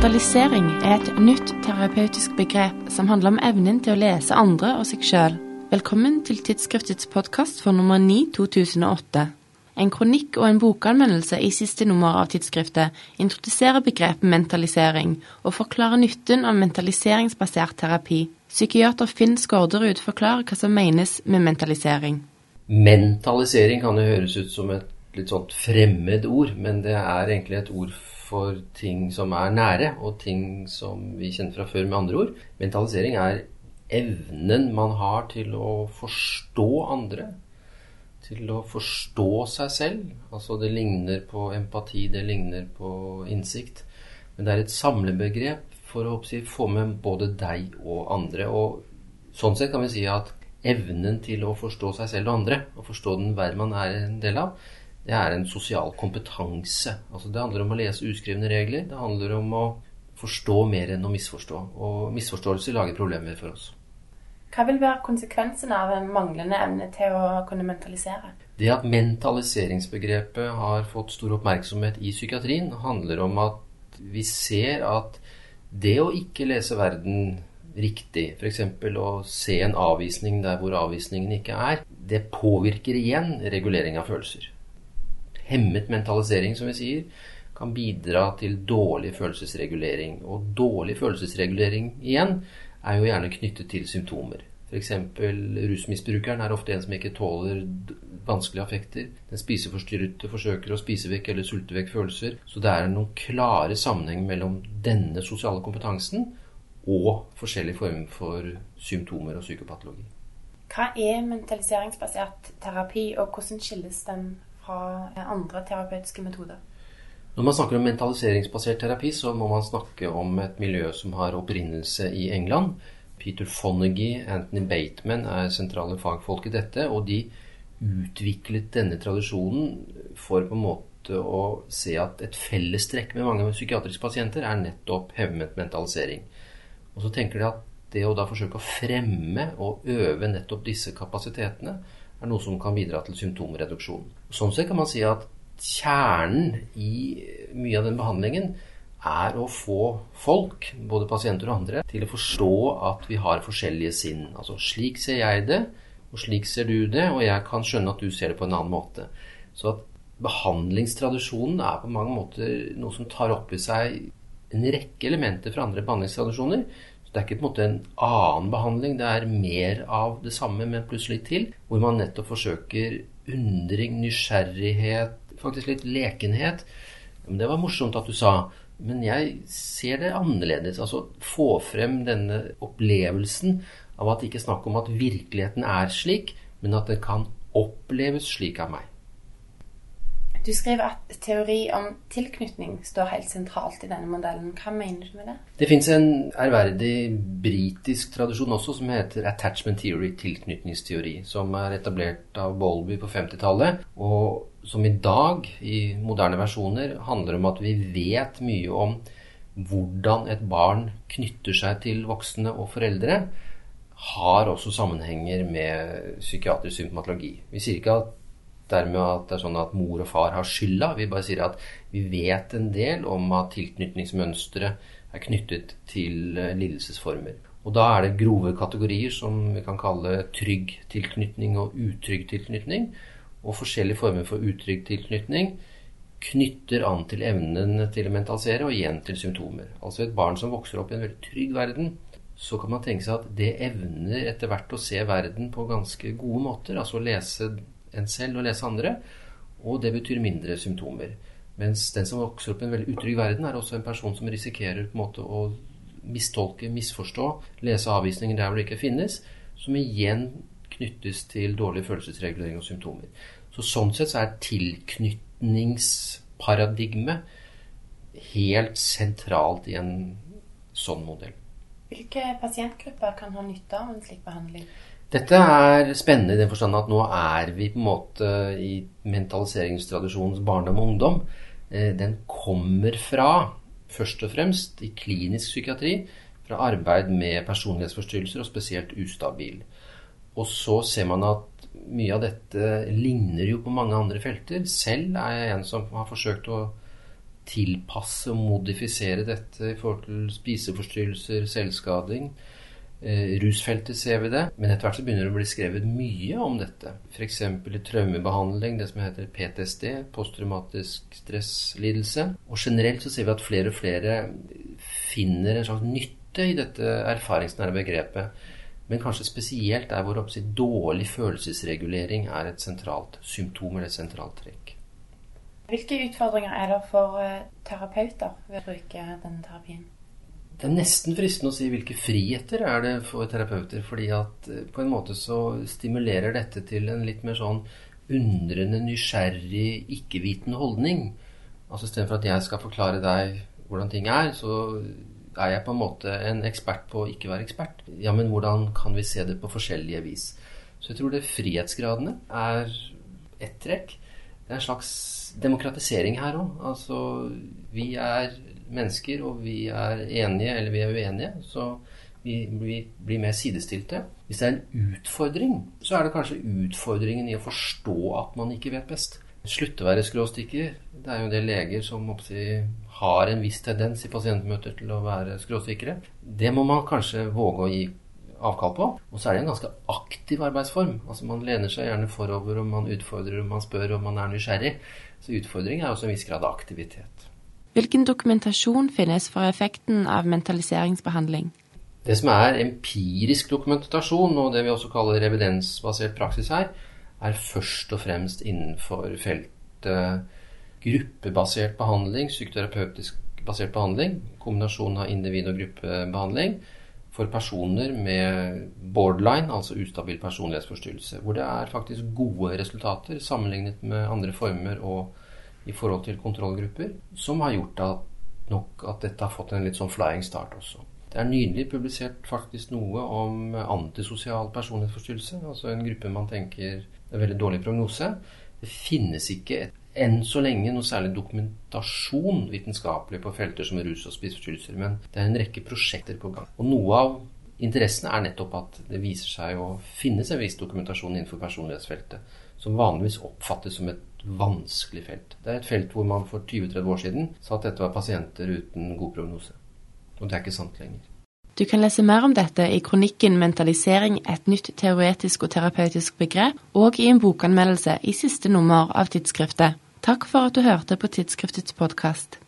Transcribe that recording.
Mentalisering er et nytt terapeutisk begrep som handler om evnen til å lese andre og seg sjøl. Velkommen til tidsskriftets podkast for nummer 9 2008. En kronikk og en bokanmeldelse i siste nummer av tidsskriftet introduserer begrepet mentalisering og forklarer nytten av mentaliseringsbasert terapi. Psykiater Finn Skårderud forklarer hva som menes med mentalisering. Mentalisering kan jo høres ut som et litt sånt fremmed ord, men det er egentlig et ord for ting som er nære, og ting som vi kjenner fra før med andre ord. Mentalisering er evnen man har til å forstå andre. Til å forstå seg selv. Altså det ligner på empati, det ligner på innsikt. Men det er et samlebegrep for å få med både deg og andre. Og sånn sett kan vi si at evnen til å forstå seg selv og andre, og forstå den verden man er en del av, det er en sosial kompetanse. Altså Det handler om å lese uskrevne regler. Det handler om å forstå mer enn å misforstå. Og misforståelser lager problemer for oss. Hva vil være konsekvensen av en manglende evne til å kunne mentalisere? Det at mentaliseringsbegrepet har fått stor oppmerksomhet i psykiatrien, handler om at vi ser at det å ikke lese verden riktig, f.eks. å se en avvisning der hvor avvisningen ikke er, det påvirker igjen regulering av følelser hemmet mentalisering, som vi sier, kan bidra til dårlig følelsesregulering. Og dårlig følelsesregulering igjen er jo gjerne knyttet til symptomer. F.eks. rusmisbrukeren er ofte en som ikke tåler vanskelige affekter. Den spiseforstyrrede forsøker å spise vekk eller sulte vekk følelser. Så det er noen klare sammenheng mellom denne sosiale kompetansen og forskjellige former for symptomer og psykopatologi. Hva er mentaliseringsbasert terapi, og hvordan skilles den fra andre terapeutiske metoder? Når man snakker om mentaliseringsbasert terapi, så må man snakke om et miljø som har opprinnelse i England. Peter Fonagy, Anthony Bateman er sentrale fagfolk i dette. Og de utviklet denne tradisjonen for på en måte å se at et fellestrekk med mange psykiatriske pasienter er nettopp hemmet mentalisering. Og så tenker de at det å da forsøke å fremme og øve nettopp disse kapasitetene er noe som kan bidra til symptomreduksjon. Sånn sett kan man si at kjernen i mye av den behandlingen er å få folk, både pasienter og andre, til å forstå at vi har forskjellige sinn. Altså slik ser jeg det, og slik ser du det, og jeg kan skjønne at du ser det på en annen måte. Så at behandlingstradisjonen er på mange måter noe som tar opp i seg en rekke elementer fra andre behandlingstradisjoner det er ikke på en måte en annen behandling, det er mer av det samme, men plutselig til. Hvor man nettopp forsøker undring, nysgjerrighet, faktisk litt lekenhet. Men det var morsomt at du sa. Men jeg ser det annerledes. Altså få frem denne opplevelsen av at det ikke er snakk om at virkeligheten er slik, men at det kan oppleves slik av meg. Du skriver at teori om tilknytning står helt sentralt i denne modellen. Hva mener du med det? Det fins en ærverdig britisk tradisjon også som heter attachment theory, tilknytningsteori, som er etablert av Bowlby på 50-tallet, og som i dag, i moderne versjoner, handler om at vi vet mye om hvordan et barn knytter seg til voksne og foreldre, har også sammenhenger med psykiatrisk symptomatologi. Vi sier ikke at dermed at det er sånn at mor og far har skylda. Vi bare sier at vi vet en del om at tilknytningsmønstre er knyttet til eh, lidelsesformer. Og da er det grove kategorier som vi kan kalle trygg tilknytning og utrygg tilknytning. Og forskjellige former for utrygg tilknytning knytter an til evnen til å mentalisere og igjen til symptomer. Altså et barn som vokser opp i en veldig trygg verden, så kan man tenke seg at det evner etter hvert å se verden på ganske gode måter. Altså lese en selv og lese andre. Og det betyr mindre symptomer. Mens den som vokser opp i en veldig utrygg verden, er også en person som risikerer på en måte å mistolke, misforstå, lese avvisninger der hvor det ikke finnes, som igjen knyttes til dårlig følelsesregulering og symptomer. Så Sånn sett så er tilknytningsparadigmet helt sentralt i en sånn modell. Hvilke pasientgrupper kan ha nytte av en slik behandling? Dette er spennende i den forstand at nå er vi på en måte i mentaliseringstradisjonens barndom og ungdom. Eh, den kommer fra, først og fremst i klinisk psykiatri, fra arbeid med personlighetsforstyrrelser, og spesielt ustabil. Og så ser man at mye av dette ligner jo på mange andre felter. Selv er jeg en som har forsøkt å tilpasse og modifisere dette i forhold til spiseforstyrrelser, selvskading. Eh, rusfeltet ser vi det, men etter hvert så begynner det å bli skrevet mye om dette. F.eks. i traumebehandling, det som heter PTSD, posttraumatisk stresslidelse. Og generelt så ser vi at flere og flere finner en slags nytte i dette erfaringsnære begrepet. Men kanskje spesielt der hvor si, dårlig følelsesregulering er et sentralt symptom eller et sentralt trekk. Hvilke utfordringer er det for eh, terapeuter ved å bruke denne terapien? Det er nesten fristende å si hvilke friheter er det for terapeuter. fordi at eh, på en måte så stimulerer dette til en litt mer sånn undrende, nysgjerrig, ikke-vitende holdning. Altså Istedenfor at jeg skal forklare deg hvordan ting er, så er jeg på en måte en ekspert på å ikke være ekspert. Ja, men hvordan kan vi se det på forskjellige vis? Så jeg tror det frihetsgradene er ett trekk. Det er en slags demokratisering her òg. Altså, vi er mennesker, og vi er enige eller vi er uenige. Så vi, vi blir mer sidestilte. Hvis det er en utfordring, så er det kanskje utfordringen i å forstå at man ikke vet best. Slutte å være skråstikker. Det er jo del leger som oppsi, har en viss tendens i pasientmøter til å være skråstikkere. Det må man kanskje våge å gi avkall på. Og så er det en ganske aktiv arbeidsform. Altså Man lener seg gjerne forover, og man utfordrer, og man spør, og man er nysgjerrig. Så utfordring er også en viss grad av aktivitet. Hvilken dokumentasjon finnes for effekten av mentaliseringsbehandling? Det som er empirisk dokumentasjon, og det vi også kaller evidensbasert praksis her, er først og fremst innenfor feltet gruppebasert behandling, psykoterapeutisk basert behandling, kombinasjon av individ- og gruppebehandling for personer med borderline, altså ustabil personlighetsforstyrrelse, hvor det er faktisk gode resultater sammenlignet med andre former og i forhold til kontrollgrupper, som har gjort at nok at dette har fått en litt sånn flying start også. Det er nydelig publisert faktisk noe om antisosial personlighetsforstyrrelse, altså en gruppe man tenker er veldig dårlig prognose. Det finnes ikke enn så lenge noe særlig dokumentasjon vitenskapelig på felter som rus og spiseforstyrrelser, men det er en rekke prosjekter på gang. Og noe av interessen er nettopp at det viser seg å finnes en viss dokumentasjon innenfor personlighetsfeltet, som vanligvis oppfattes som et vanskelig felt. Det er et felt hvor man for 20-30 år siden sa at dette var pasienter uten god prognose. Og det er ikke sant lenger. Du kan lese mer om dette i kronikken 'Mentalisering et nytt teoretisk og terapeutisk begrep' og i en bokanmeldelse i siste nummer av tidsskriftet. Takk for at du hørte på tidsskriftets podkast.